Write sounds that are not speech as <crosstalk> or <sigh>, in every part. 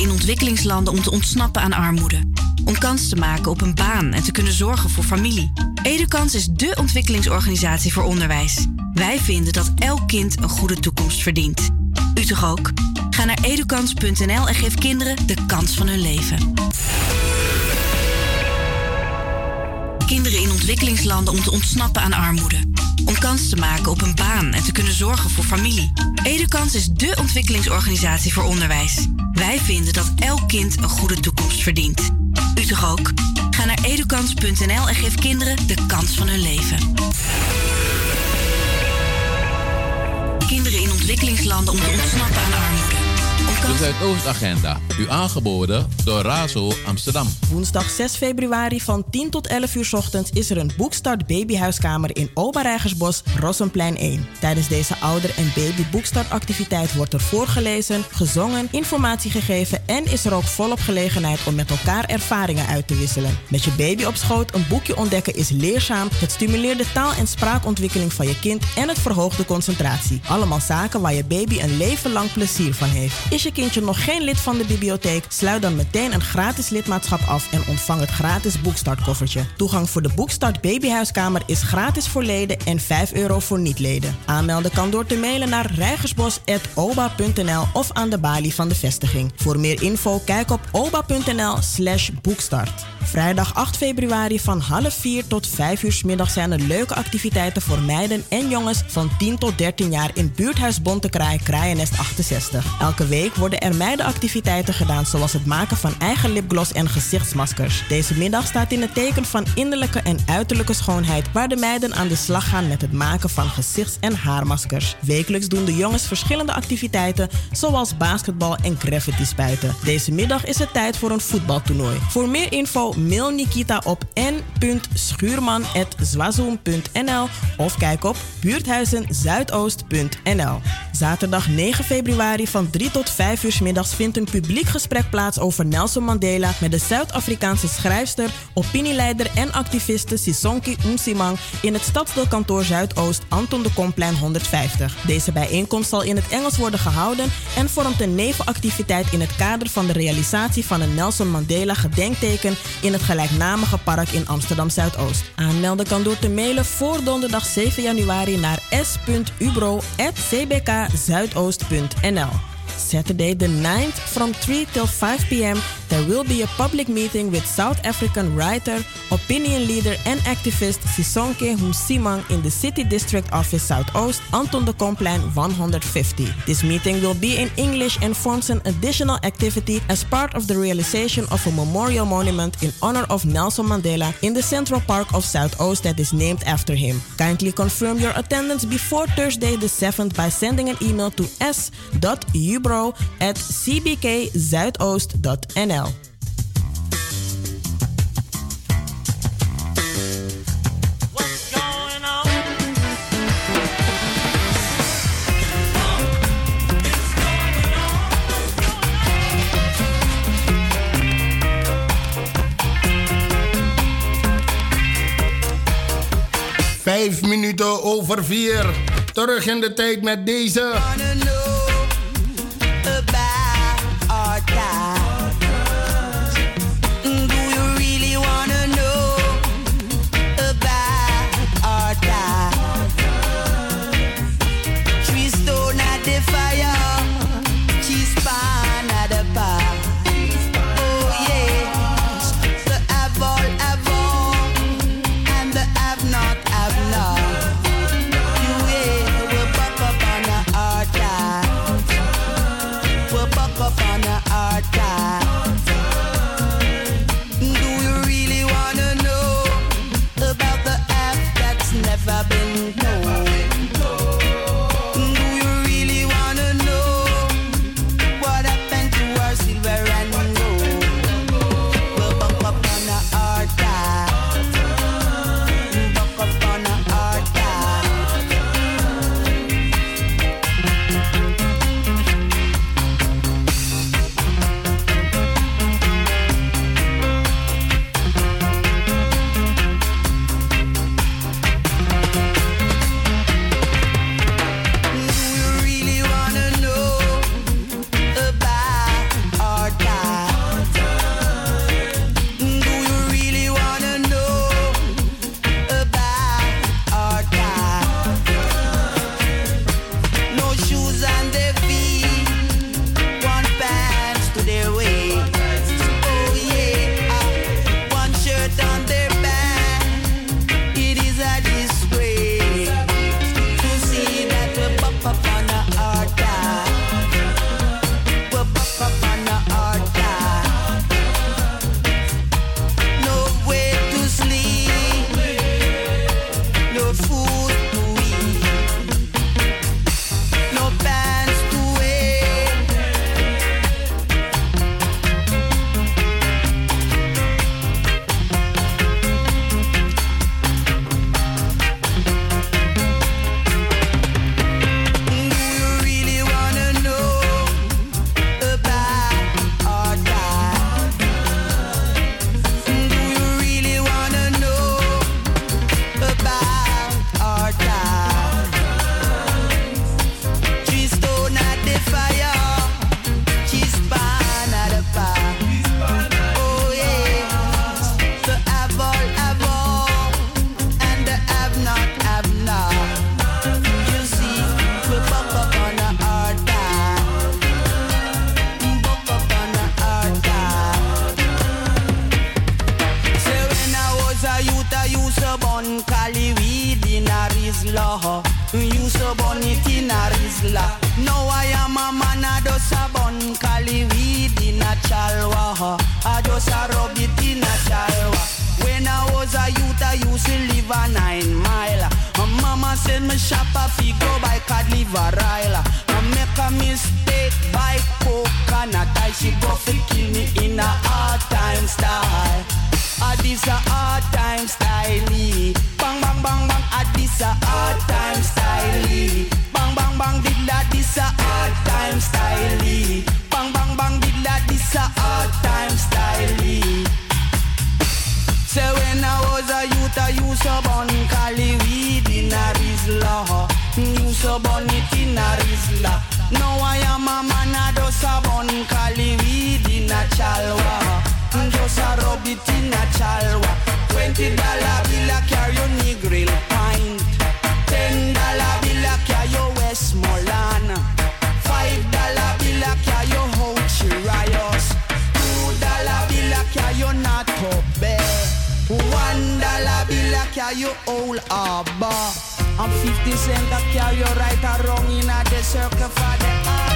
in ontwikkelingslanden om te ontsnappen aan armoede. Om kans te maken op een baan en te kunnen zorgen voor familie. Edukans is dé ontwikkelingsorganisatie voor onderwijs. Wij vinden dat elk kind een goede toekomst verdient. U toch ook? Ga naar edukans.nl en geef kinderen de kans van hun leven. Kinderen in ontwikkelingslanden om te ontsnappen aan armoede. Om kans te maken op een baan en te kunnen zorgen voor familie. Edukans is dé ontwikkelingsorganisatie voor onderwijs. Wij vinden dat elk kind een goede toekomst verdient. U toch ook? Ga naar edukans.nl en geef kinderen de kans van hun leven. Kinderen in ontwikkelingslanden om te ontsnappen aan armoede. De Zuidoostagenda. U aangeboden door Razo Amsterdam. Woensdag 6 februari van 10 tot 11 uur ochtends is er een boekstart babyhuiskamer in Oberrijgersbos, Rossenplein 1. Tijdens deze ouder- en baby boekstartactiviteit wordt er voorgelezen, gezongen, informatie gegeven en is er ook volop gelegenheid om met elkaar ervaringen uit te wisselen. Met je baby op schoot een boekje ontdekken is leerzaam. Het stimuleert de taal- en spraakontwikkeling van je kind en het verhoogt de concentratie. Allemaal zaken waar je baby een leven lang plezier van heeft. Is je kindje nog geen lid van de bibliotheek? Sluit dan meteen een gratis lidmaatschap af en ontvang het gratis boekstartkoffertje. Toegang voor de Boekstart Babyhuiskamer is gratis voor leden en 5 euro voor niet-leden. Aanmelden kan door te mailen naar rijgersbos.oba.nl of aan de balie van de vestiging. Voor meer info kijk op oba.nl slash boekstart. Vrijdag 8 februari van half 4 tot 5 uur middag zijn er leuke activiteiten voor meiden en jongens van 10 tot 13 jaar in buurthuis Bontekraai, Kraaiennest 68. Elke week worden er meidenactiviteiten gedaan zoals het maken van eigen lipgloss en gezichtsmaskers. Deze middag staat in het teken van innerlijke en uiterlijke schoonheid waar de meiden aan de slag gaan met het maken van gezichts- en haarmaskers. Wekelijks doen de jongens verschillende activiteiten zoals basketbal en graffiti spuiten. Deze middag is het tijd voor een voetbaltoernooi. Voor meer info mail Nikita op n.schuurman.zwazoom.nl of kijk op buurthuizenzuidoost.nl. Zaterdag 9 februari van 3 tot 5 uur 's middags vindt een publiek gesprek plaats over Nelson Mandela met de Zuid-Afrikaanse schrijfster, opinieleider en activiste Sisonke Umsimang in het stadsdeelkantoor Zuidoost Anton de Komplein 150. Deze bijeenkomst zal in het Engels worden gehouden en vormt een nevenactiviteit in het kader van de realisatie van een Nelson Mandela gedenkteken in het gelijknamige park in Amsterdam Zuidoost. Aanmelden kan door te mailen voor donderdag 7 januari naar s.ubro.cbkzuidoost.nl. Saturday the 9th from 3 till 5 p.m. there will be a public meeting with South African writer, opinion leader and activist Sisonke Humsimang in the City District Office Southoost, Anton de Komplein 150. This meeting will be in English and forms an additional activity as part of the realization of a memorial monument in honor of Nelson Mandela in the Central Park of South Southoost that is named after him. Kindly confirm your attendance before Thursday the 7th by sending an email to s.ubro cbkzuidoost.nl. Vijf minuten over vier. Terug in de tijd met deze. Chalwa. Just a rub it in a Chalwa. Twenty dollar bill a carry your Negril pint. Ten dollar bill a carry your Westmoreland. Five dollar bill a carry your Hochi Rios. Two dollar bill a carry your Nato Bay. One dollar bill a carry your old Abba. And fifty cent a carry your right wrong in a the circle for the hard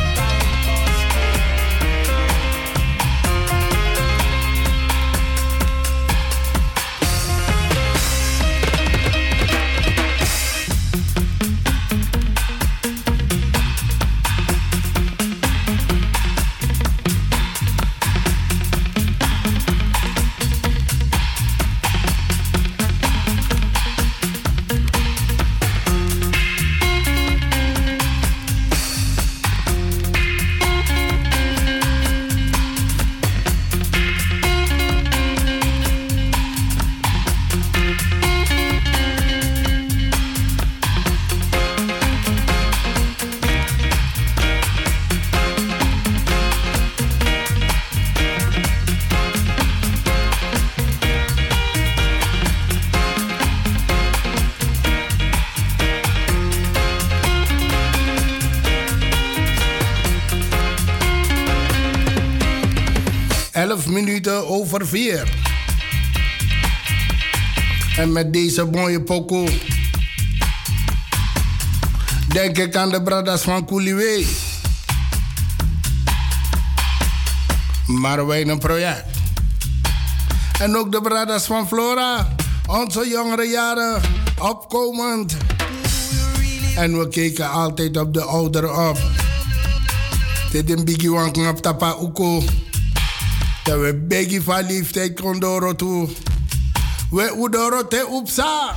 En met deze mooie pokoe... denk ik aan de brothers van Koeliwee. Maar wij een project. En ook de brothers van Flora. Onze jongere jaren, opkomend. En we keken altijd op de ouderen op. Dit een biggie wanken op tapa uko. We biggie van liefde kon doro toe. We udoro te upsa.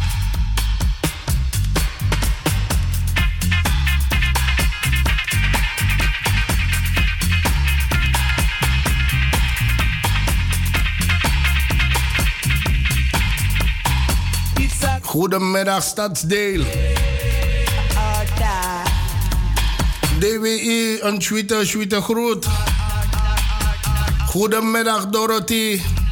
Goedemiddag Stadsdeel. DWI, een tweete, tweete groet. Goedemiddag Dorothy.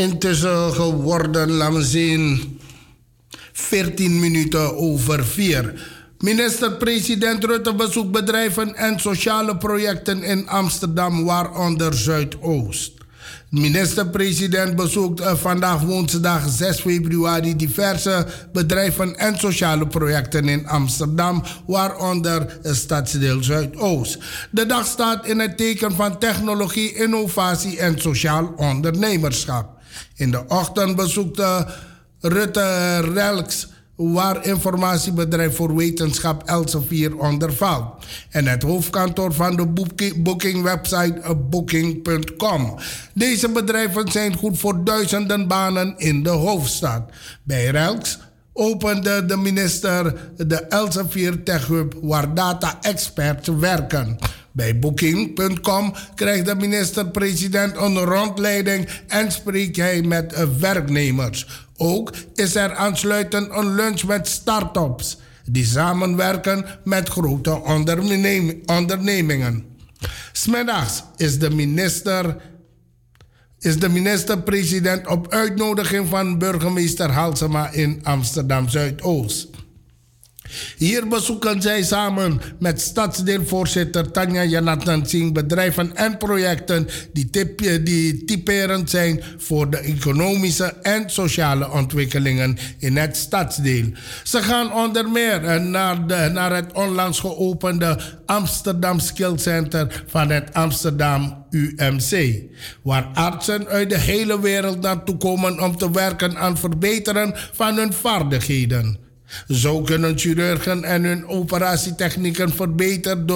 Intussen geworden, laten we zien, 14 minuten over 4. Minister-president Rutte bezoekt bedrijven en sociale projecten in Amsterdam, waaronder Zuidoost. Minister-president bezoekt eh, vandaag woensdag 6 februari diverse bedrijven en sociale projecten in Amsterdam, waaronder stadsdeel Zuidoost. De dag staat in het teken van technologie, innovatie en sociaal ondernemerschap. In de ochtend bezoekt Rutte Relks waar informatiebedrijf voor wetenschap Elsevier onder valt. En het hoofdkantoor van de bookingwebsite booking.com. Deze bedrijven zijn goed voor duizenden banen in de hoofdstad. Bij Relks opende de minister de Elsevier Tech Hub waar data-experts werken. Bij Booking.com krijgt de minister-president een rondleiding en spreekt hij met werknemers. Ook is er aansluitend een lunch met start-ups die samenwerken met grote ondernemingen. Smiddags is de minister is de minister-president op uitnodiging van burgemeester Halsema in Amsterdam Zuidoost. Hier bezoeken zij samen met stadsdeelvoorzitter Tanja Janathan Singh bedrijven en projecten die, die typerend zijn voor de economische en sociale ontwikkelingen in het stadsdeel. Ze gaan onder meer naar, de, naar het onlangs geopende Amsterdam Skill Center van het Amsterdam UMC, waar artsen uit de hele wereld naartoe komen om te werken aan verbeteren van hun vaardigheden. Zo kunnen chirurgen en hun operatietechnieken verbeterd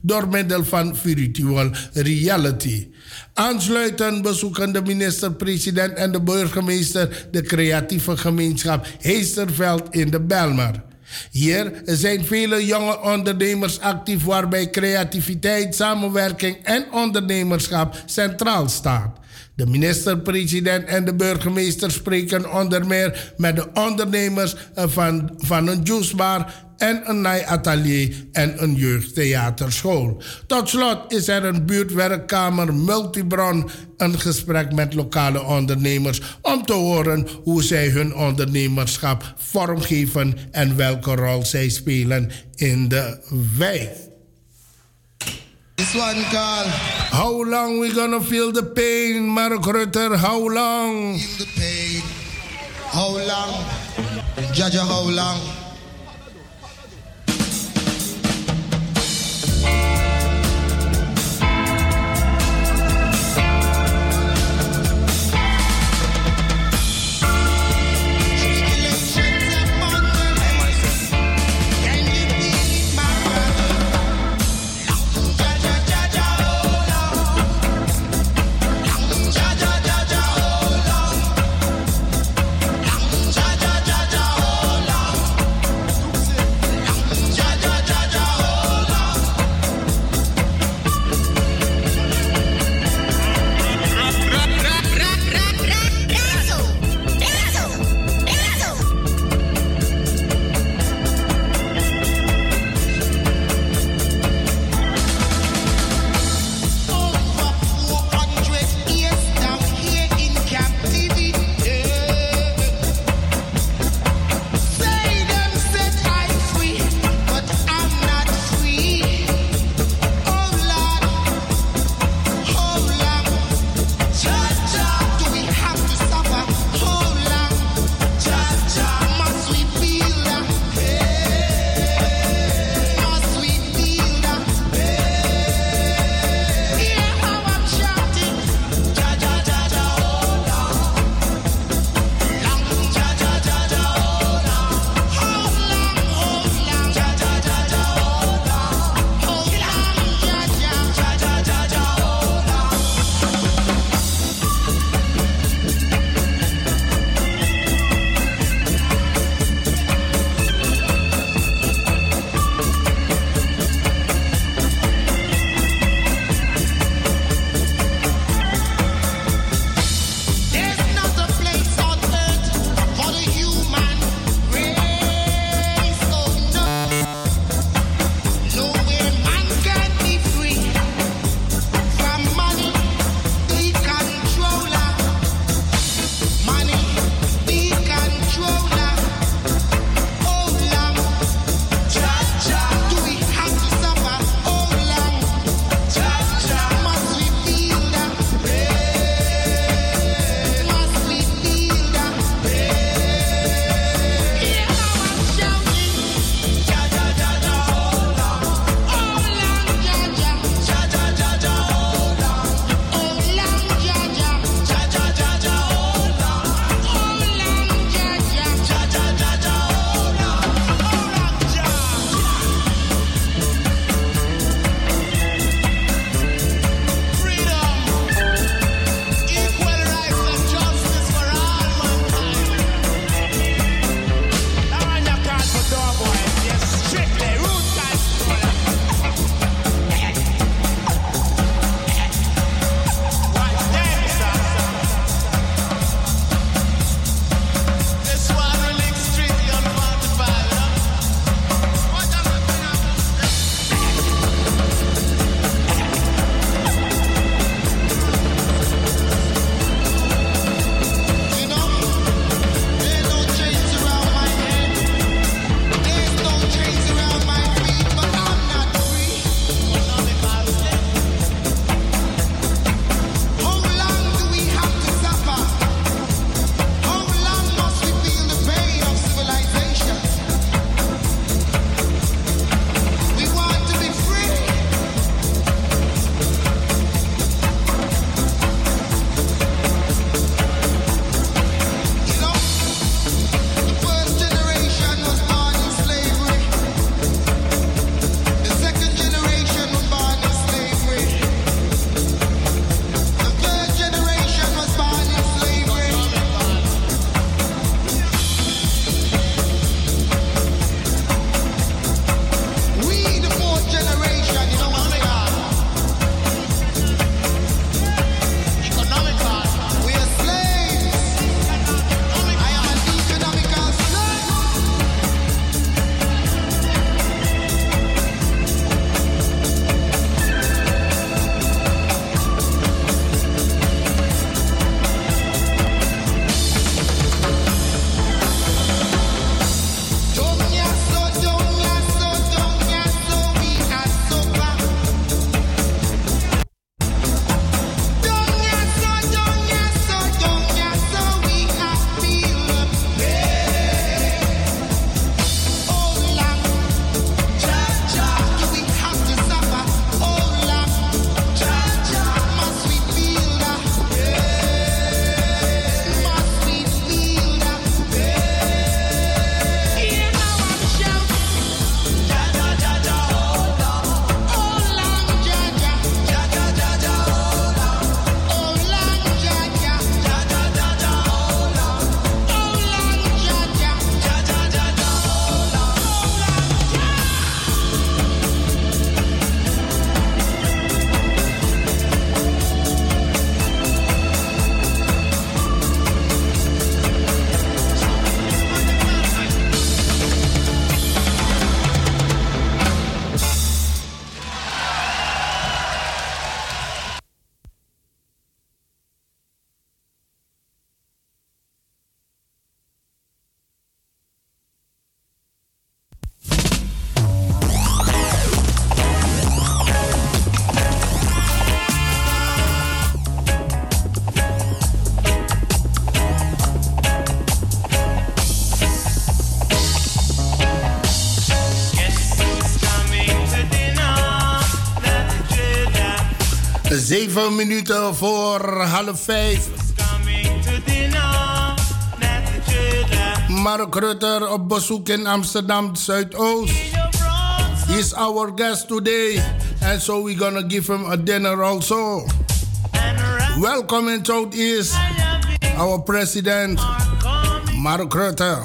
door, middel van virtual reality. Aansluitend bezoeken de minister-president en de burgemeester de creatieve gemeenschap Heesterveld in de Belmer. Hier zijn vele jonge ondernemers actief waarbij creativiteit, samenwerking en ondernemerschap centraal staat. De minister-president en de burgemeester spreken onder meer met de ondernemers van, van een juicebar en een naaiatelier en een jeugdtheaterschool. Tot slot is er een buurtwerkkamer Multibron, een gesprek met lokale ondernemers om te horen hoe zij hun ondernemerschap vormgeven en welke rol zij spelen in de wijk. This one called How long we gonna feel the pain, Mark Rutter? How long? Feel the pain. How long? Jaja, how long? Zeven minuten voor half vijf. Mark Rutter op bezoek in Amsterdam Zuidoost. He's our guest today. And so we're gonna give him a dinner also. Welcome in Southeast, our president, Mark Rutter.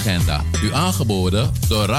Zuidoostagenda. U aangeboden door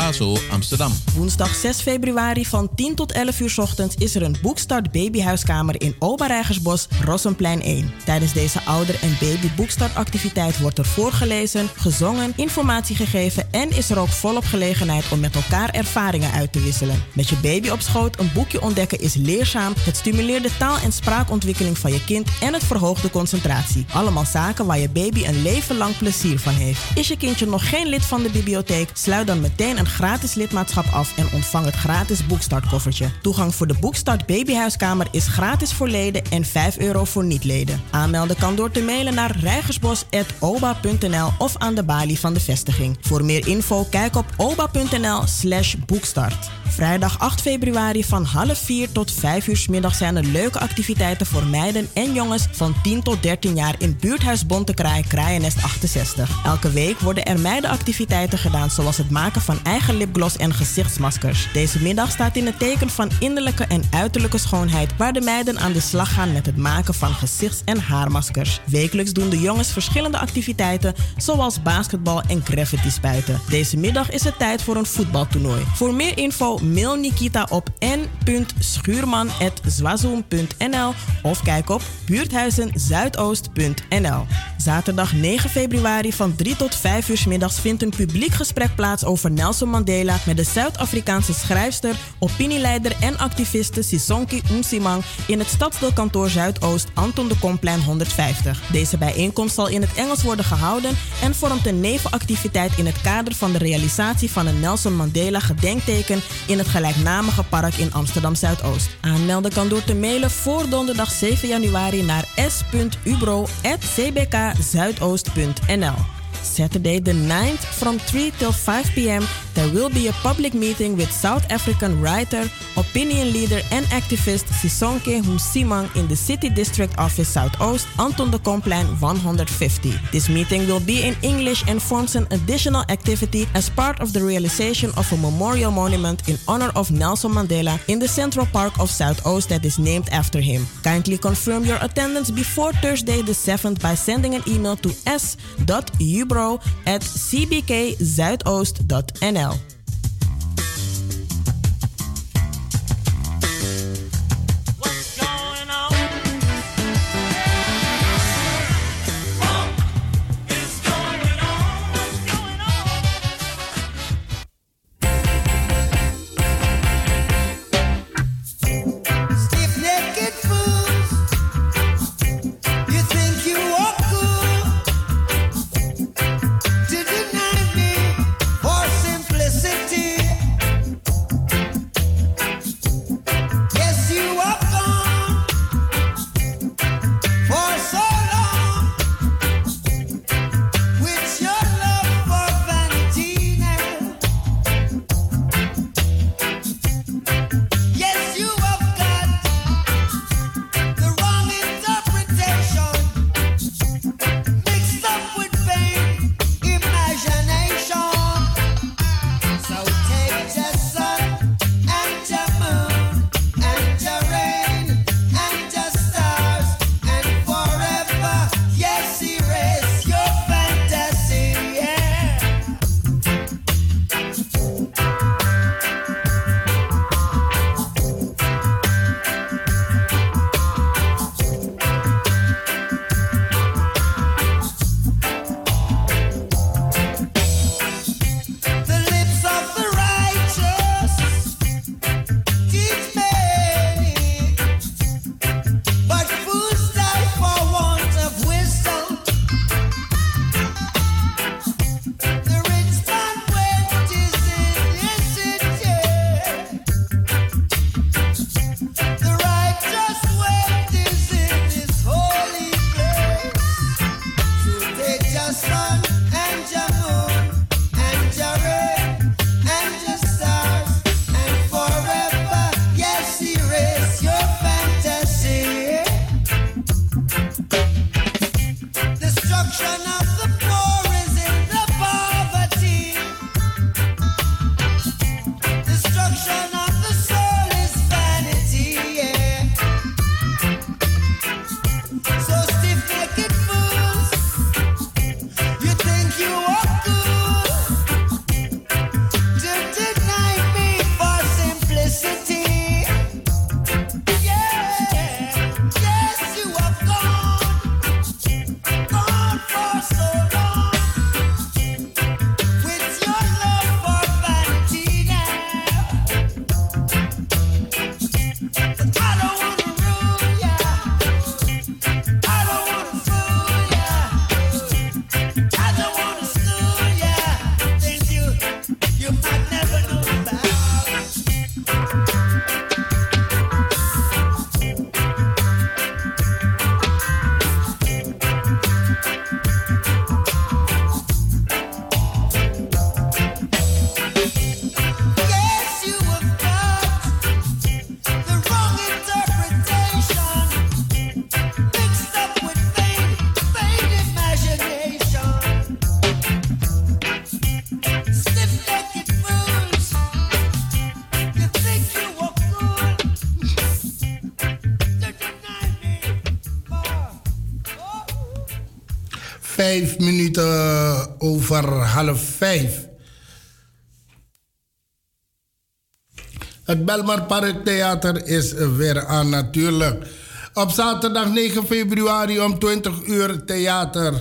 Amsterdam. Woensdag 6 februari van 10 tot 11 uur ochtends is er een Boekstart Babyhuiskamer in Oberrijgersbos, Rossenplein 1. Tijdens deze ouder- en baby boekstartactiviteit wordt er voorgelezen, gezongen, informatie gegeven en is er ook volop gelegenheid om met elkaar ervaringen uit te wisselen. Met je baby op schoot een boekje ontdekken is leerzaam. Het stimuleert de taal- en spraakontwikkeling van je kind en het verhoogt de concentratie. Allemaal zaken waar je baby een leven lang plezier van heeft. Is je kindje nog geen lid van de bibliotheek? Sluit dan meteen een gratis lidmaatschap af en ontvang het gratis boekstartkoffertje. Toegang voor de Boekstart Babyhuiskamer is gratis voor leden en 5 euro voor niet-leden. Aanmelden kan door te mailen naar rijgersbos.oba.nl of aan de balie van de vestiging. Voor meer info kijk op oba.nl slash boekstart. Vrijdag 8 februari van half 4 tot 5 uur middag zijn er leuke activiteiten voor meiden en jongens van 10 tot 13 jaar in buurthuis Bontekraai, Kraaiennest 68. Elke week worden er meidenactiviteiten gedaan zoals het maken van eigen lipgloss en gezichtsmaskers. Deze middag staat in het teken van innerlijke en uiterlijke schoonheid waar de meiden aan de slag gaan met het maken van gezichts- en haarmaskers. Wekelijks doen de jongens verschillende activiteiten zoals basketbal en graffiti spuiten. Deze middag is het tijd voor een voetbaltoernooi. Voor meer info mail Nikita op n.schuurman.zwazoom.nl of kijk op buurthuizenzuidoost.nl. Zaterdag 9 februari van 3 tot 5 uur middags vindt een publiek gesprek plaats over Nelson Mandela met de Zuid-Afrikaanse schrijfster, opinieleider en activiste Sisonke Umsimang in het stadsdeelkantoor Zuidoost Anton de Komplein 150. Deze bijeenkomst zal in het Engels worden gehouden en vormt een nevenactiviteit in het kader van de realisatie van een Nelson Mandela gedenkteken in het gelijknamige park in Amsterdam Zuidoost. Aanmelden kan door te mailen voor donderdag 7 januari naar s.ubro.cbkzuidoost.nl. Saturday the 9th from 3 till 5 p.m. there will be a public meeting with South African writer, opinion leader and activist Sisonke Humsimang in the City District Office Southoost, Anton de Komplein 150. This meeting will be in English and forms an additional activity as part of the realization of a memorial monument in honor of Nelson Mandela in the Central Park of South Southoost that is named after him. Kindly confirm your attendance before Thursday the 7th by sending an email to s.ubro at cbkzuidoost.nl. vijf minuten over half vijf. Het Belmar Park Theater is weer aan natuurlijk. Op zaterdag 9 februari om 20 uur theater.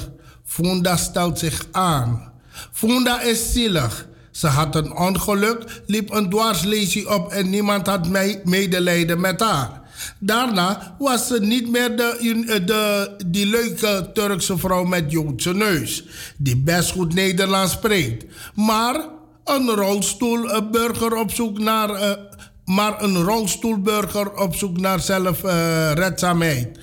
Funda stelt zich aan. Funda is zielig. Ze had een ongeluk, liep een dwarslesie op en niemand had medelijden met haar. Daarna was ze niet meer de, de, die leuke Turkse vrouw met Joodse neus, die best goed Nederlands spreekt. Maar een rolstoelburger op zoek naar. Uh, maar een rolstoelburger op zoek naar zelfredzaamheid. Uh,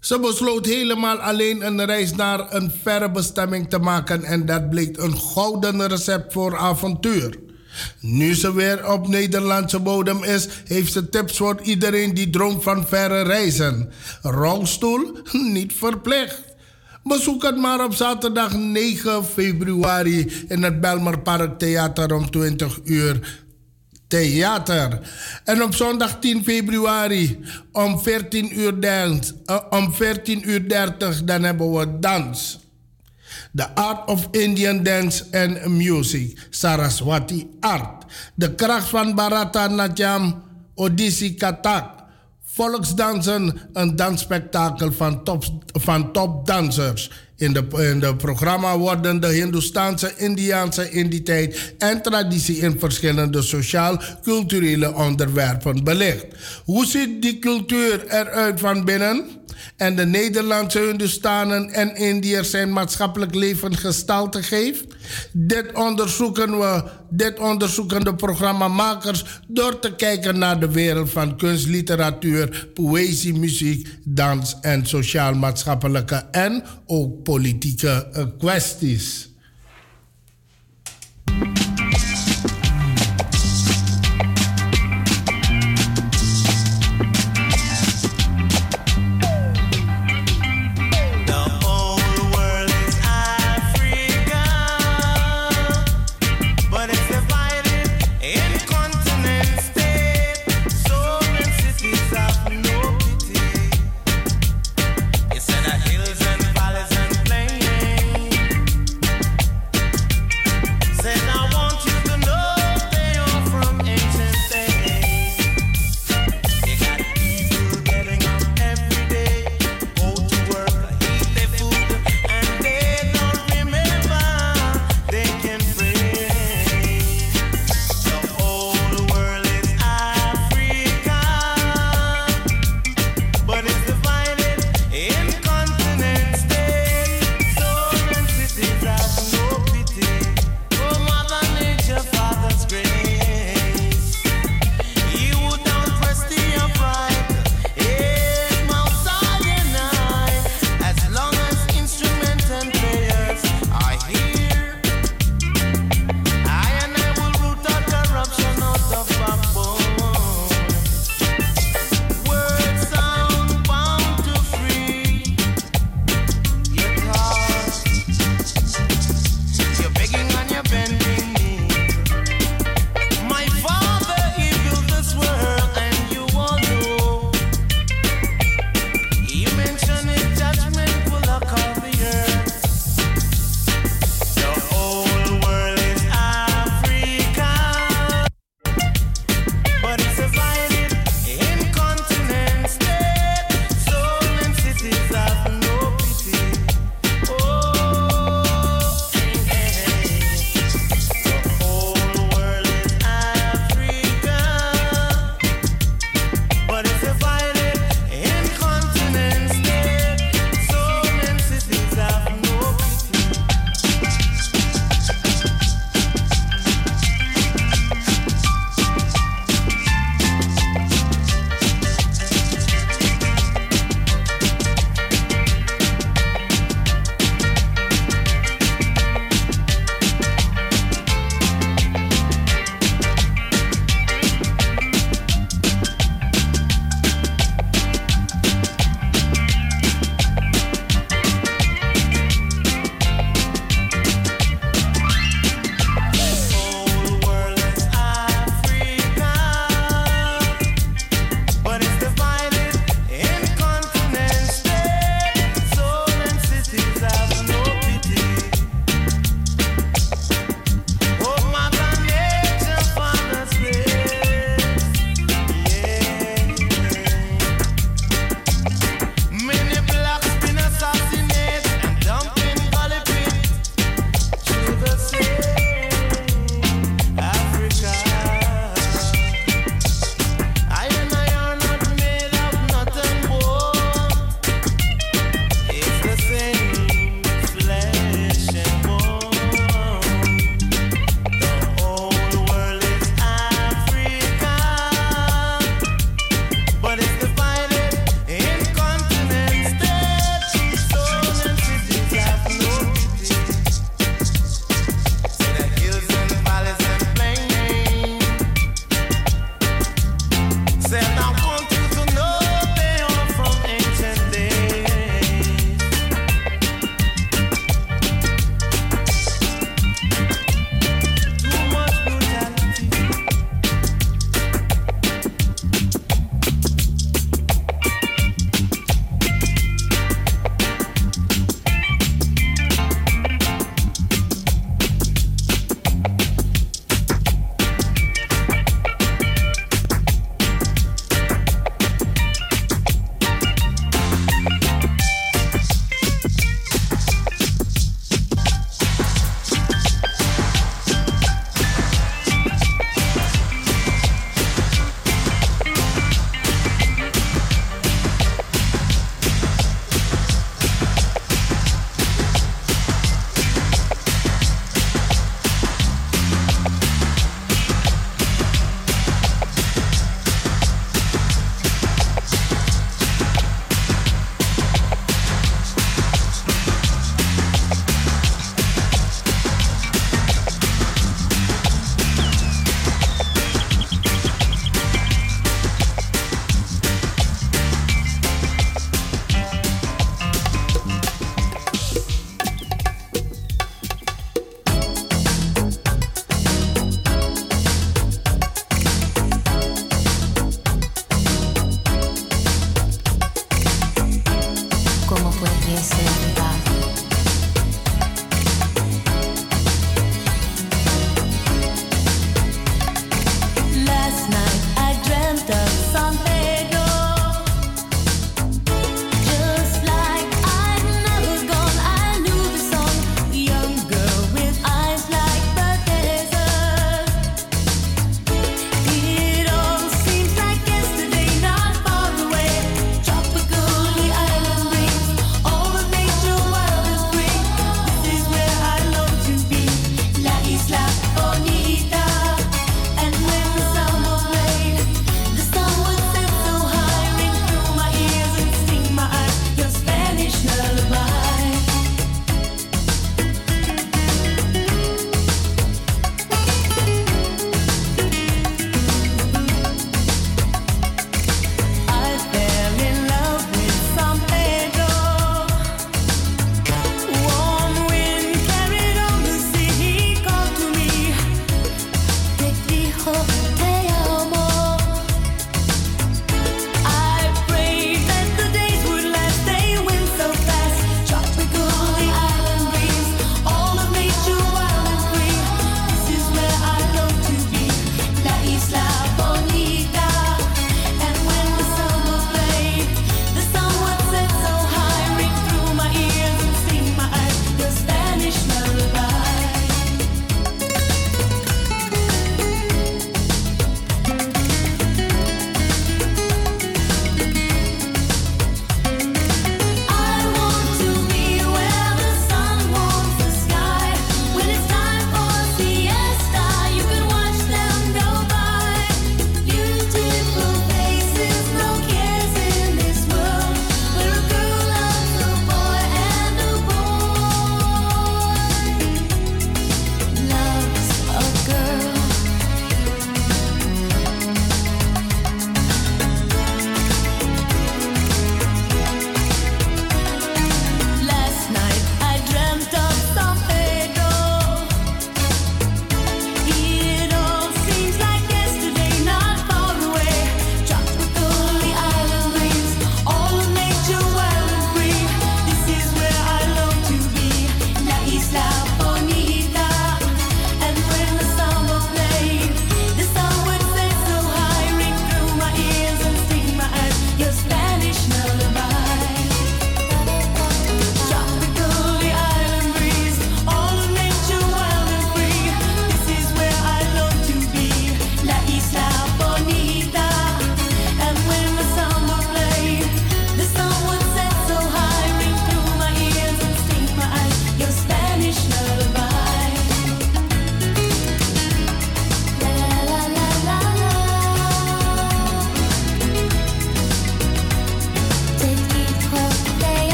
ze besloot helemaal alleen een reis naar een verre bestemming te maken en dat bleek een gouden recept voor avontuur. Nu ze weer op Nederlandse bodem is, heeft ze tips voor iedereen die droomt van verre reizen. Rolstoel <laughs> niet verplicht. Bezoek het maar op zaterdag 9 februari in het Belmer Park Theater om 20 uur theater. En op zondag 10 februari om 14 uur, dans, uh, om 14 uur 30 dan hebben we dans. The Art of Indian Dance and Music, Saraswati Art. De kracht van Bharata Natyam, Odissi Katak. Volksdansen, een dansspektakel van top, van topdansers. In de, in de programma worden de Hindoestaanse, Indiaanse identiteit en traditie in verschillende sociaal-culturele onderwerpen belicht. Hoe ziet die cultuur eruit van binnen? En de Nederlandse Hindustanen en Indiërs zijn maatschappelijk leven gestalte geeft? Dit onderzoeken we, dit onderzoeken de programmamakers door te kijken naar de wereld van kunst, literatuur, poëzie, muziek, dans en sociaal-maatschappelijke en ook politieke eh, kwesties.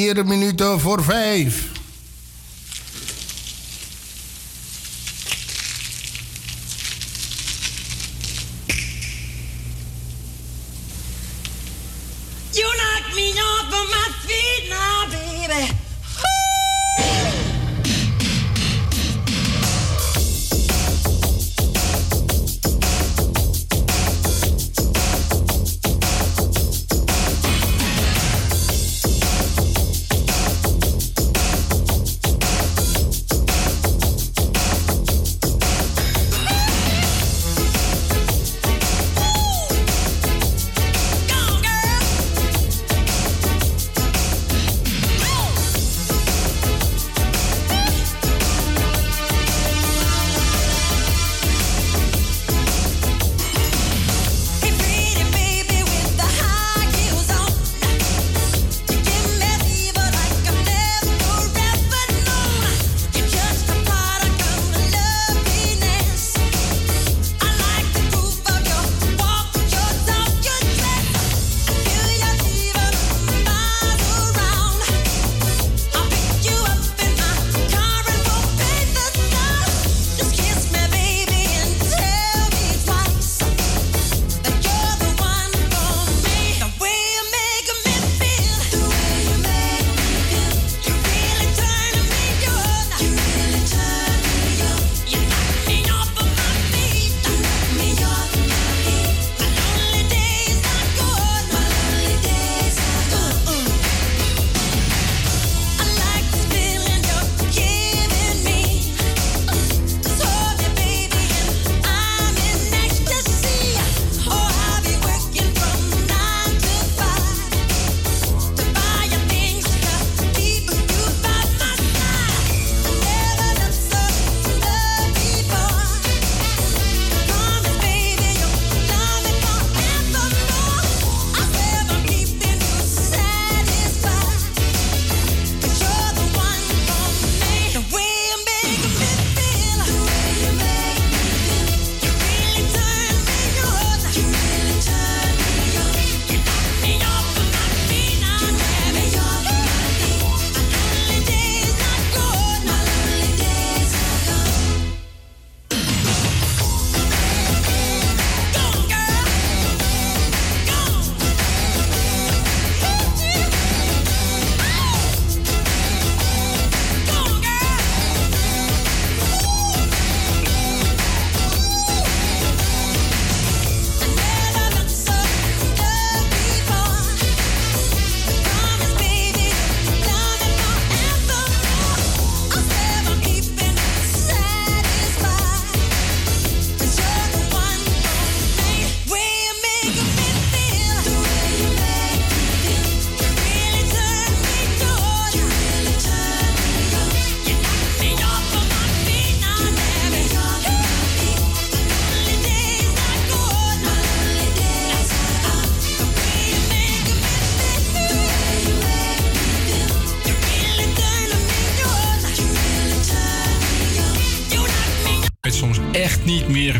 Vier minuten voor vijf.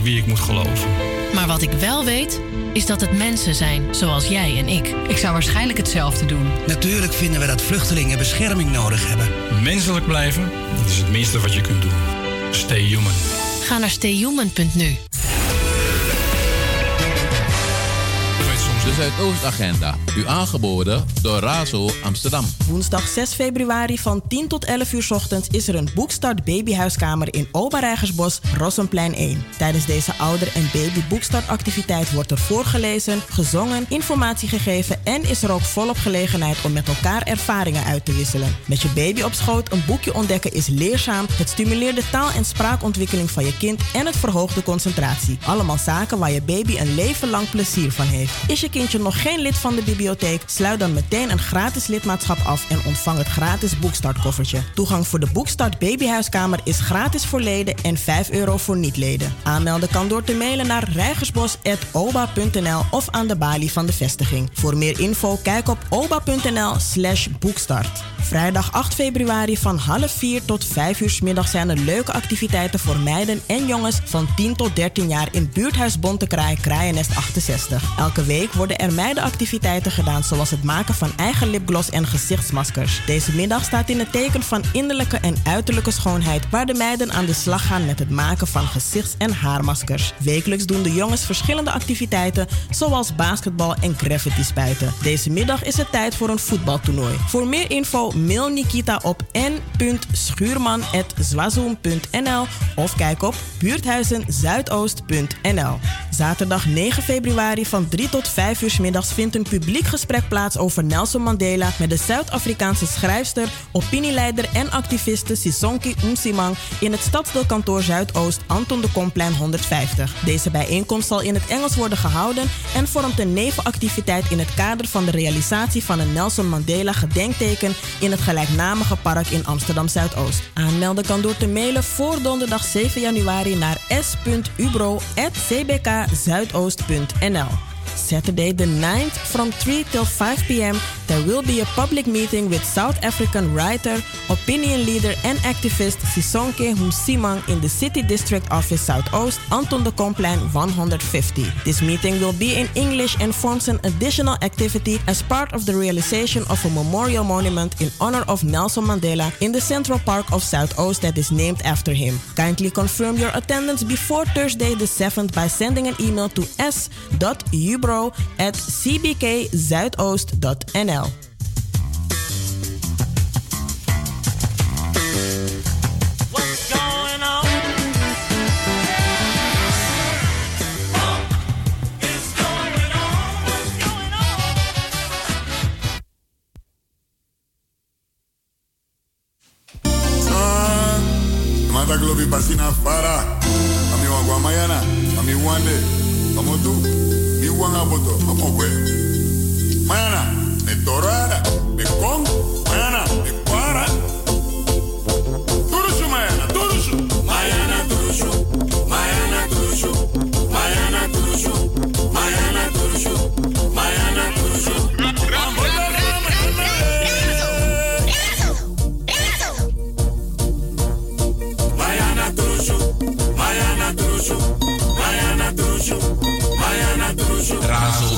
Wie ik moet geloven. Maar wat ik wel weet, is dat het mensen zijn zoals jij en ik. Ik zou waarschijnlijk hetzelfde doen. Natuurlijk vinden we dat vluchtelingen bescherming nodig hebben. Menselijk blijven, dat is het minste wat je kunt doen. Stay human. Ga naar stayhuman.nu. Zuidoost-agenda. U aangeboden door Razo Amsterdam. Woensdag 6 februari van 10 tot 11 uur ochtends is er een Boekstart Babyhuiskamer in Oberrijgersbos, Rossenplein 1. Tijdens deze ouder- en baby boekstartactiviteit wordt er voorgelezen, gezongen, informatie gegeven en is er ook volop gelegenheid om met elkaar ervaringen uit te wisselen. Met je baby op schoot een boekje ontdekken is leerzaam. Het stimuleert de taal- en spraakontwikkeling van je kind en het verhoogt de concentratie. Allemaal zaken waar je baby een leven lang plezier van heeft. Is je kindje nog geen lid van de bibliotheek? Sluit dan meteen een gratis lidmaatschap af en ontvang het gratis boekstartkoffertje. Toegang voor de Boekstart Babyhuiskamer is gratis voor leden en 5 euro voor niet-leden. Aanmelden kan door te mailen naar rijgersbos.oba.nl of aan de balie van de vestiging. Voor meer info kijk op oba.nl slash boekstart. Vrijdag 8 februari van half 4 tot 5 uur middag zijn er leuke activiteiten voor meiden en jongens van 10 tot 13 jaar in buurthuis Bontekraai Kraaiennest 68. Elke week worden er meidenactiviteiten gedaan zoals het maken van eigen lipgloss en gezichtsmaskers. Deze middag staat in het teken van innerlijke en uiterlijke schoonheid waar de meiden aan de slag gaan met het maken van gezichts- en haarmaskers. Wekelijks doen de jongens verschillende activiteiten zoals basketbal en graffiti spuiten. Deze middag is het tijd voor een voetbaltoernooi. Voor meer info mail Nikita op n.schuurman.zwazoom.nl of kijk op buurthuizenzuidoost.nl. Zaterdag 9 februari van 3 tot 5 vindt een publiek gesprek plaats over Nelson Mandela met de Zuid-Afrikaanse schrijfster, opinieleider en activiste Sisonke Umsimang in het stadsdeelkantoor Zuidoost Anton de Komplein 150. Deze bijeenkomst zal in het Engels worden gehouden en vormt een nevenactiviteit in het kader van de realisatie van een Nelson Mandela gedenkteken in het gelijknamige park in Amsterdam Zuidoost. Aanmelden kan door te mailen voor donderdag 7 januari naar s.ubro.cbkzuidoost.nl. Saturday the 9th from 3 till 5 p.m. there will be a public meeting with South African writer, opinion leader and activist Sisonke Humsimang in the City District Office Southoost, Anton de Komplein 150. This meeting will be in English and forms an additional activity as part of the realization of a memorial monument in honor of Nelson Mandela in the Central Park of Southoost that is named after him. Kindly confirm your attendance before Thursday the 7th by sending an email to s.ubro at cbkzuidoost.nl. Globi basina fara. Ami wangwa mayana. Ami wande. Amotu. wanga boto okokwe mana ne torara ne kong mana ne kwara turushu mayana turushu mayana turushu mayana turushu mayana turushu mayana turushu mayana turushu Mayana Trushu, Mayana Trushu, Mayana Trushu. Traz o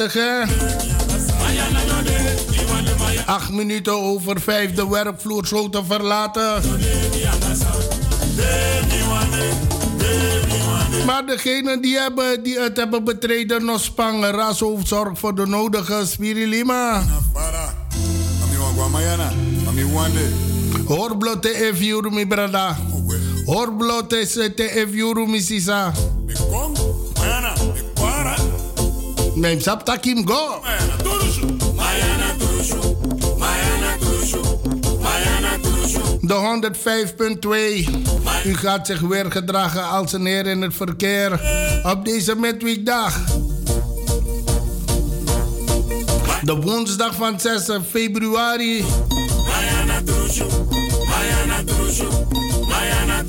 Prettig? Acht minuten over vijf de werkvloer zo te verlaten. Maar degenen die, hebben, die het hebben betreden, nog spangen. Rashoofd zorgt voor de nodige spirilima. Hoorblote e fiuru mi brada. Hoorblote se te e fiuru mi sisa. Mijn sap takim go. De 105.2. U gaat zich weer gedragen als een heer in het verkeer op deze midweekdag. De woensdag van 6 februari. Mayana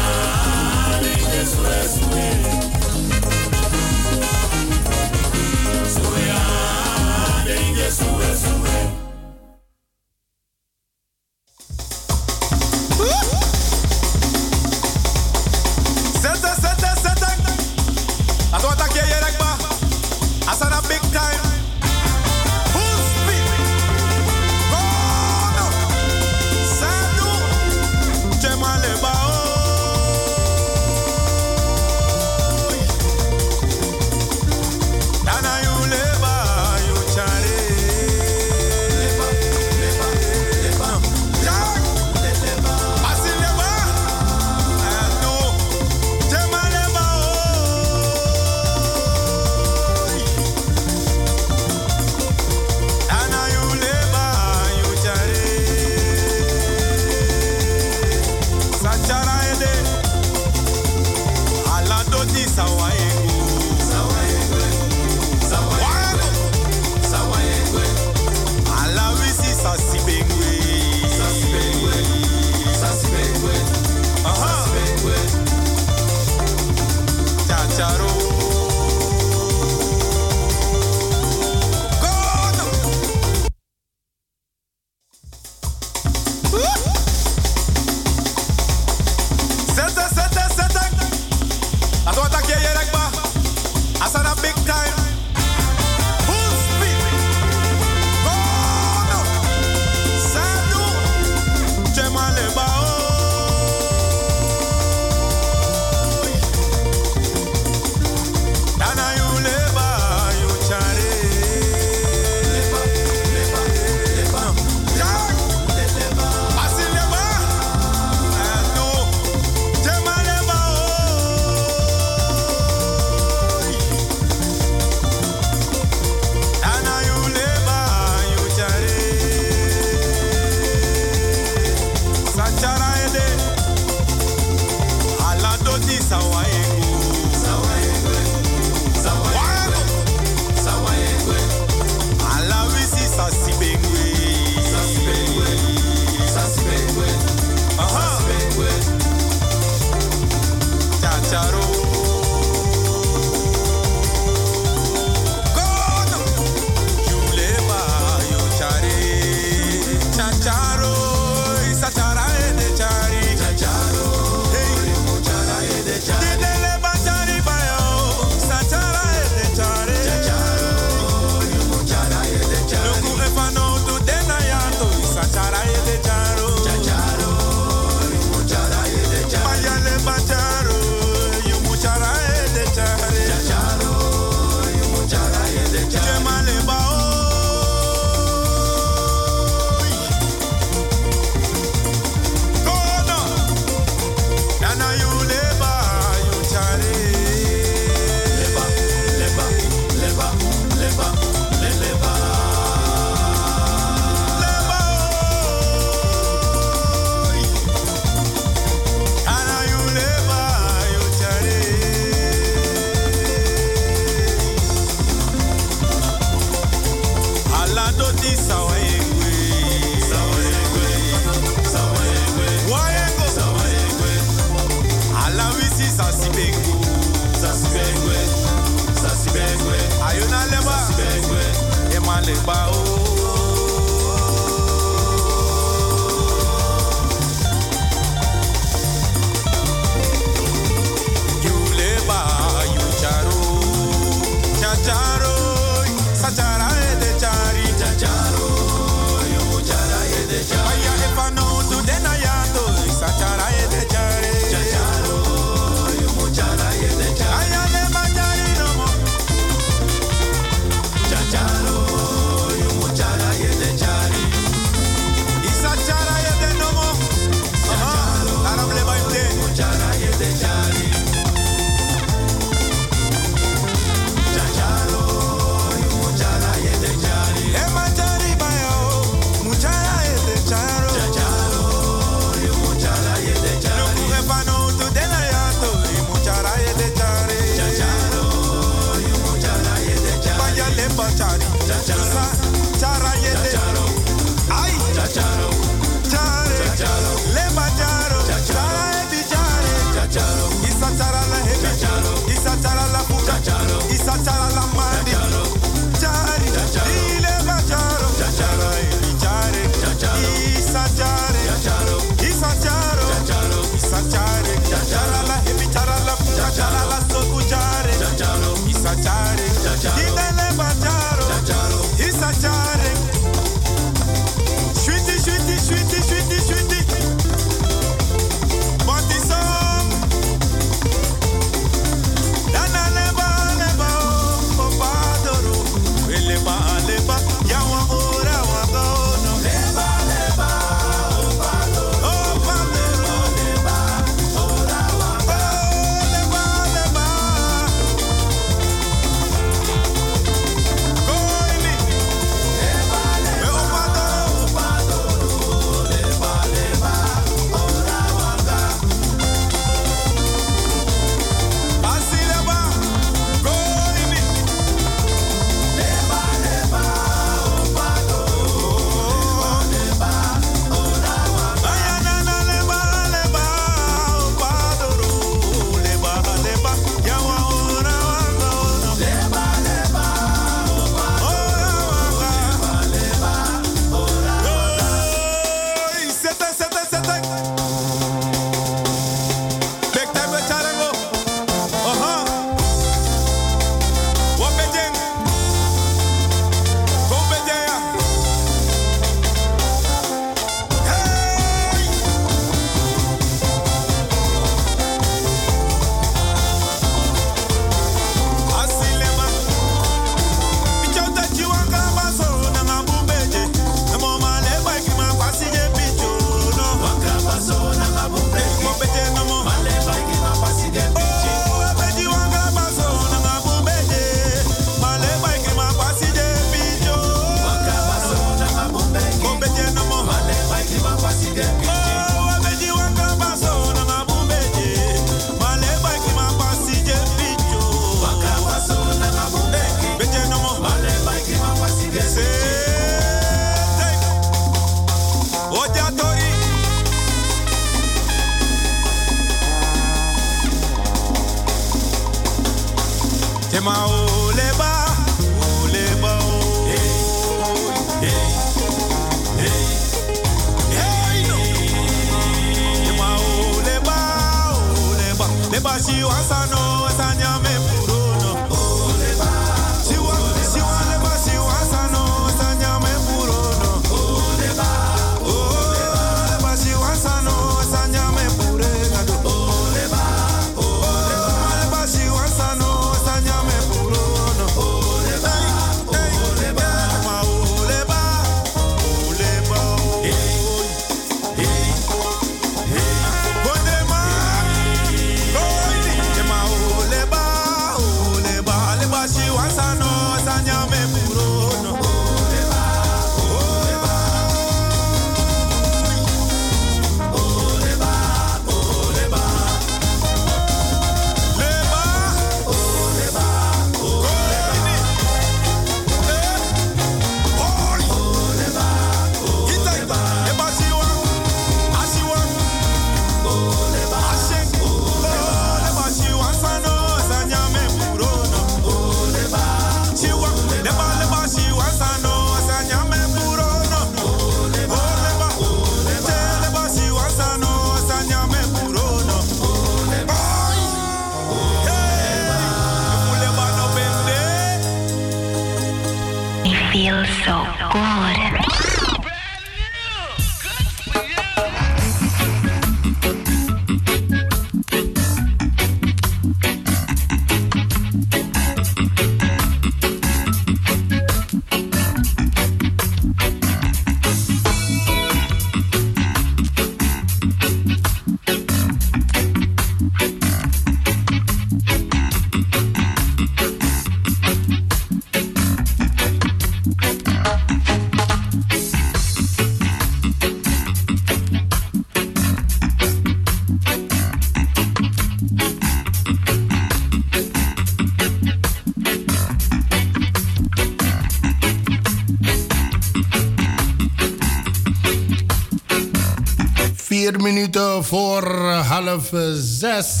Vier minuten voor half zes.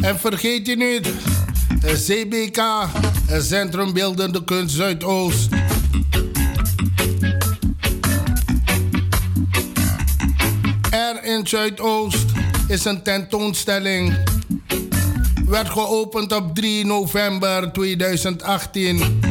En vergeet je niet, CBK, Centrum Beeldende Kunst Zuidoost. Er in Zuidoost is een tentoonstelling. Werd geopend op 3 november 2018.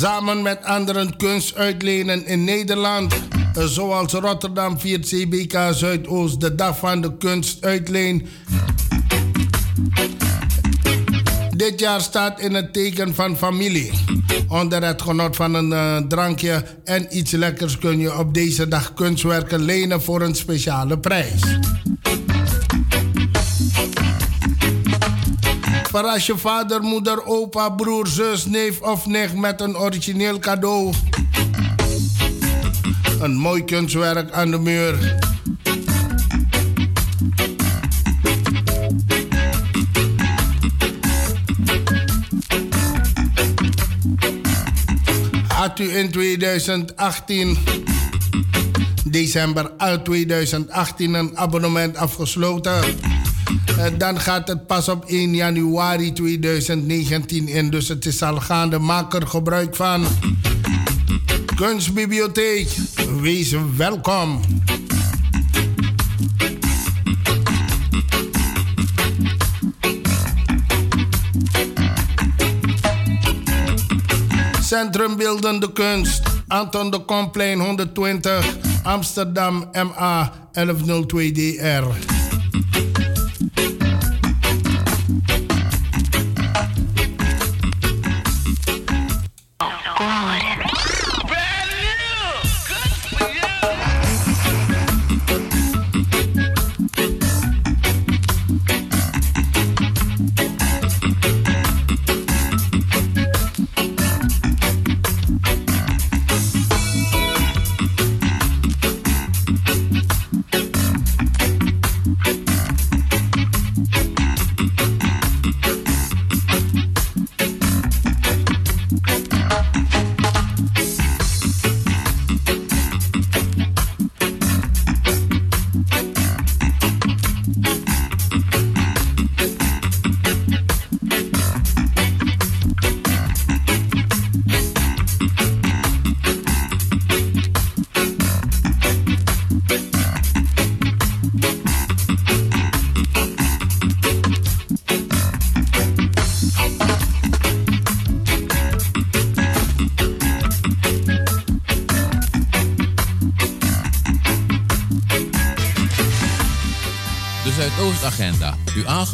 Samen met anderen kunst uitlenen in Nederland. Zoals Rotterdam viert CBK Zuidoost de dag van de kunst uitleen. Dit jaar staat in het teken van familie. Onder het genot van een uh, drankje en iets lekkers kun je op deze dag kunstwerken lenen voor een speciale prijs. Verras je vader, moeder, opa, broer, zus, neef of nicht met een origineel cadeau. Een mooi kunstwerk aan de muur. Had u in 2018, december uit 2018, een abonnement afgesloten? Eh, dan gaat het pas op 1 januari 2019 in. Dus het is al gaande. Maak er gebruik van. Kunstbibliotheek, wees welkom. Centrum Beeldende Kunst, Anton de Komplein 120, Amsterdam MA 1102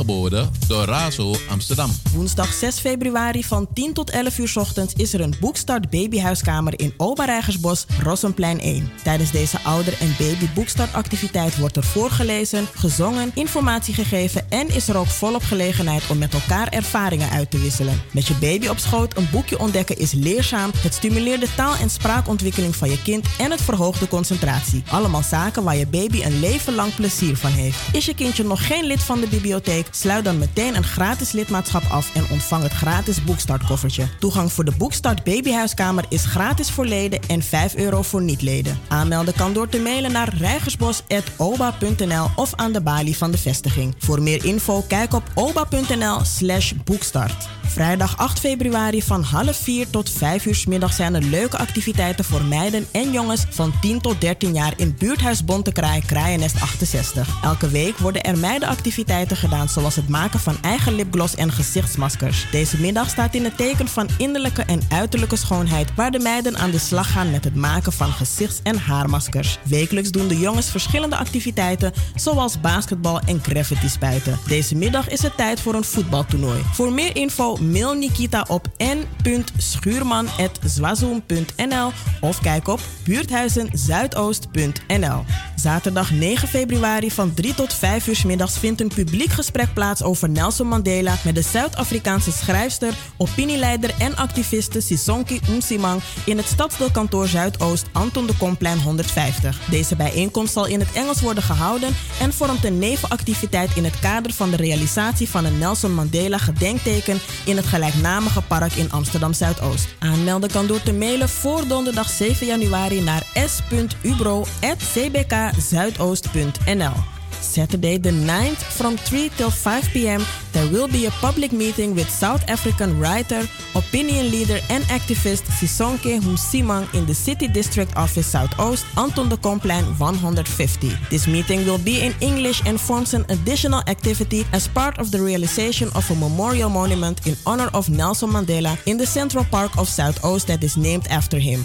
aangeboden door Razo Amsterdam. Woensdag 6 februari van 10 tot 11 uur ochtends is er een boekstart babyhuiskamer in Oberrijgersbos, Rossenplein 1. Tijdens deze ouder- en baby boekstartactiviteit wordt er voorgelezen, gezongen, informatie gegeven en is er ook volop gelegenheid om met elkaar ervaringen uit te wisselen. Met je baby op schoot een boekje ontdekken is leerzaam. Het stimuleert de taal- en spraakontwikkeling van je kind en het verhoogt de concentratie. Allemaal zaken waar je baby een leven lang plezier van heeft. Is je kindje nog geen lid van de bibliotheek? Sluit dan meteen een gratis lidmaatschap af en ontvang het gratis boekstartkoffertje. Toegang voor de Boekstart Babyhuiskamer is gratis voor leden en 5 euro voor niet-leden. Aanmelden kan door te mailen naar rijgersbos.oba.nl of aan de balie van de vestiging. Voor meer info kijk op oba.nl/slash boekstart. Vrijdag 8 februari van half 4 tot 5 uur middag zijn er leuke activiteiten voor meiden en jongens van 10 tot 13 jaar in buurthuis Bontekraai, Kraaiennest 68. Elke week worden er meidenactiviteiten activiteiten gedaan, zoals het maken van eigen lipgloss en gezichtsmaskers. Deze middag staat in het teken van innerlijke en uiterlijke schoonheid, waar de meiden aan de slag gaan met het maken van gezichts- en haarmaskers. Wekelijks doen de jongens verschillende activiteiten, zoals basketbal en graffiti spuiten. Deze middag is het tijd voor een voetbaltoernooi. Voor meer info mail Nikita op n.schuurman.zwazoom.nl of kijk op buurthuizenzuidoost.nl. Zaterdag 9 februari van 3 tot 5 uur middags vindt een publiek gesprek plaats over Nelson Mandela met de Zuid-Afrikaanse schrijfster, opinieleider en activiste Sisonke Umsimang in het stadsdeelkantoor Zuidoost Anton de Komplein 150. Deze bijeenkomst zal in het Engels worden gehouden en vormt een nevenactiviteit in het kader van de realisatie van een Nelson Mandela gedenkteken in het gelijknamige park in Amsterdam Zuidoost. Aanmelden kan door te mailen voor donderdag 7 januari naar s.ubro.cbkzuidoost.nl. Saturday the 9th from 3 till 5 p.m. there will be a public meeting with South African writer, opinion leader and activist Sisonke Humsimang in the City District Office South Southoost, Anton de Komplein 150. This meeting will be in English and forms an additional activity as part of the realization of a memorial monument in honor of Nelson Mandela in the Central Park of South Southoost that is named after him.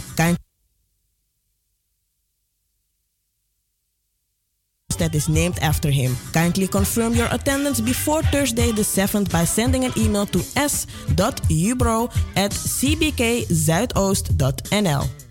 That is named after him. Kindly confirm your attendance before Thursday the 7th by sending an email to s.ubro at cbkzuidoost.nl.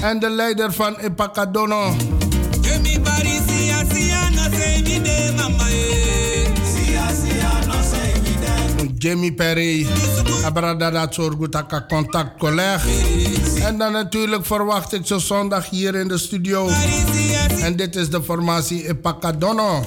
En de leider van Epakadono. Jamie Perry. Abrada dat soort goed contact collega. En dan natuurlijk verwacht ik zo zondag hier in de studio. En dit is de formatie Epakadono.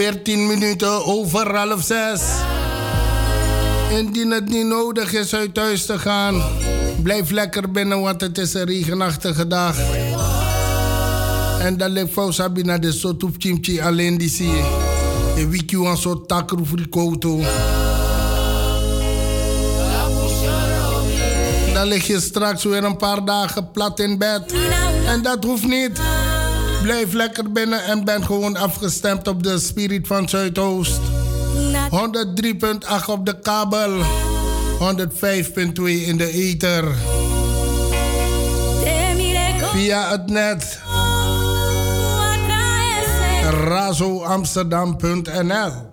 14 minuten over half zes. Indien het niet nodig is uit thuis te gaan, blijf lekker binnen, want het is een regenachtige dag. En dan ligt voor Sabina de Sotoep Chimchi alleen die zie je. Je wiki een soort takru frikoto. Dan lig je straks weer een paar dagen plat in bed. En dat hoeft niet. Blijf lekker binnen en ben gewoon afgestemd op de Spirit van Zuidoost. 103.8 op de kabel. 105.2 in de ether. Via het net. razoamsterdam.nl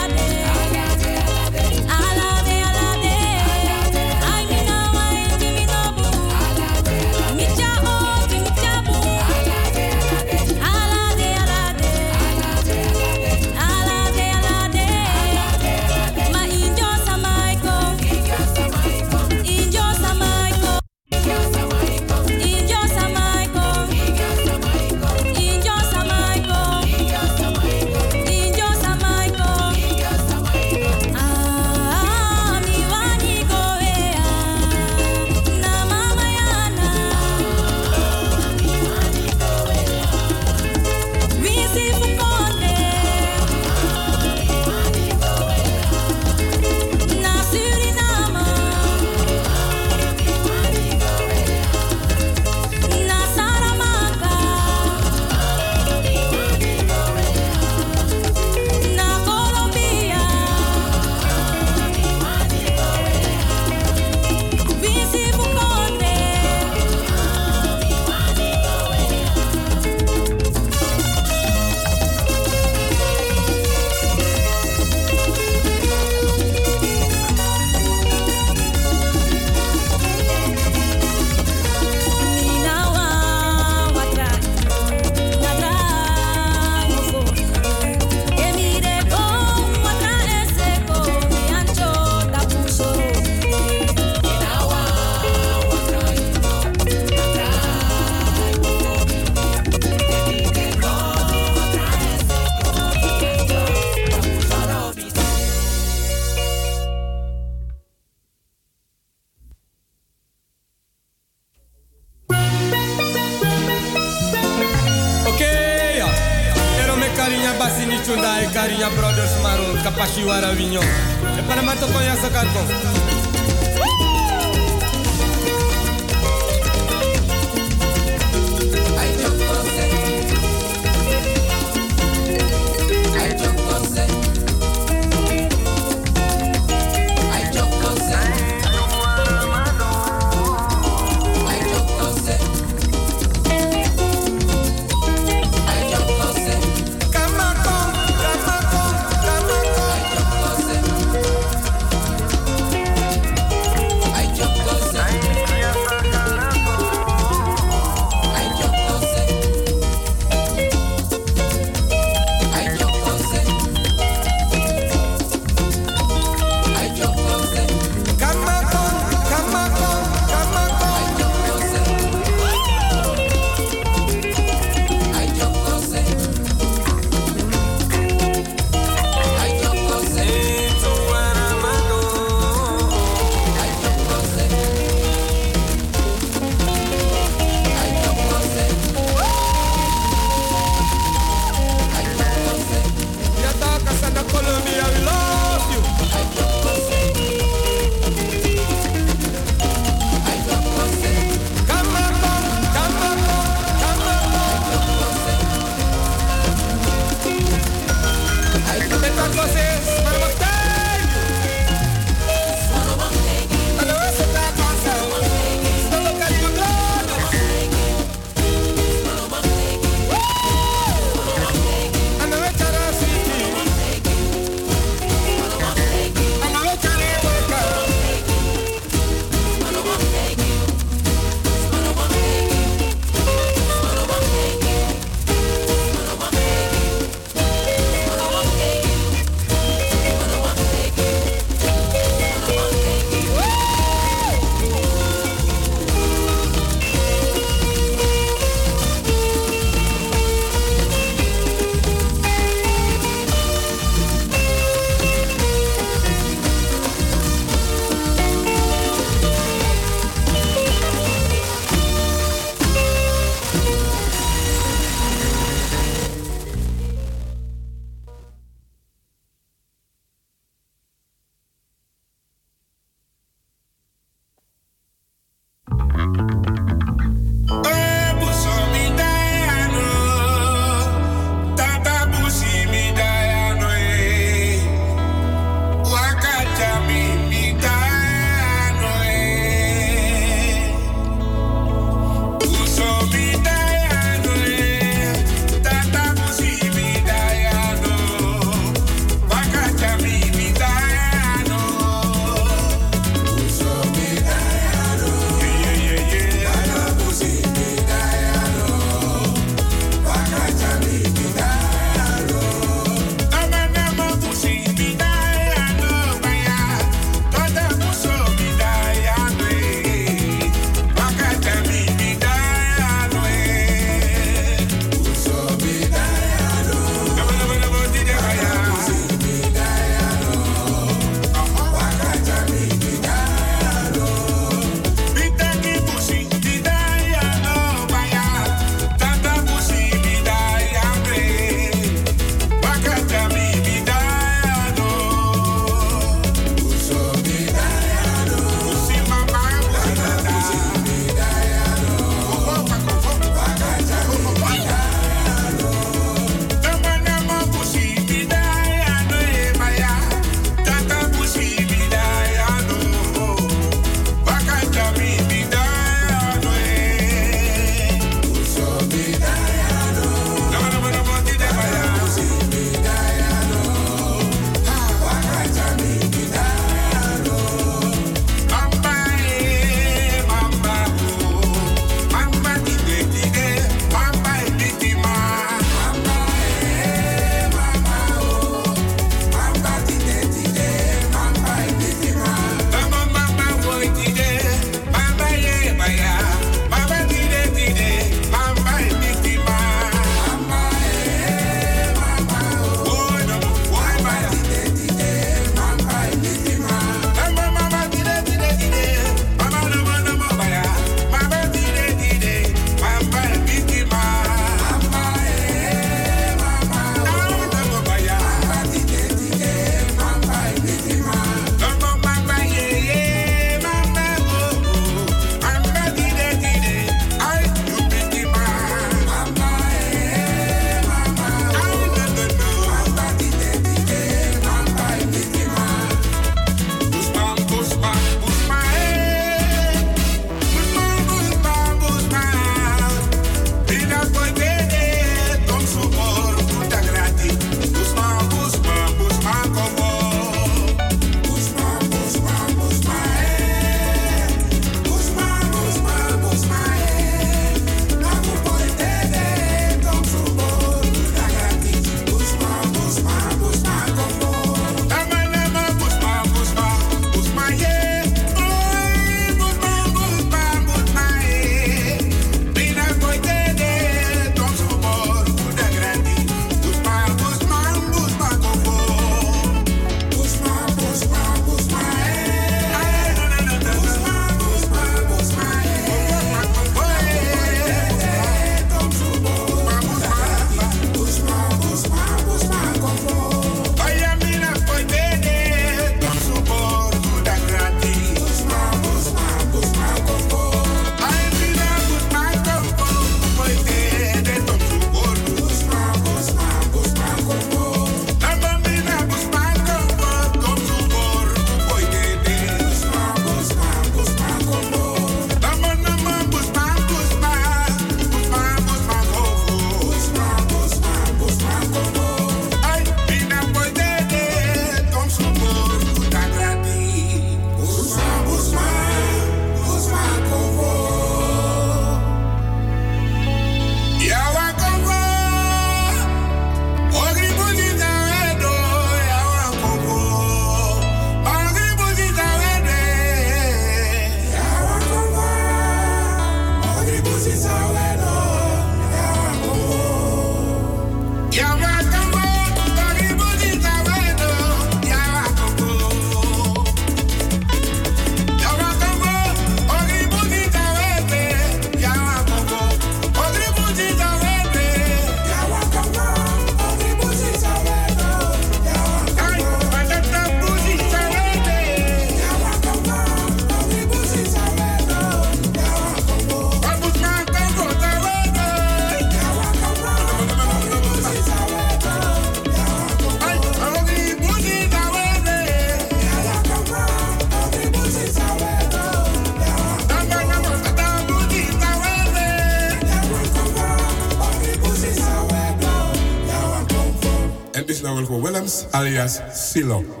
alias Silo.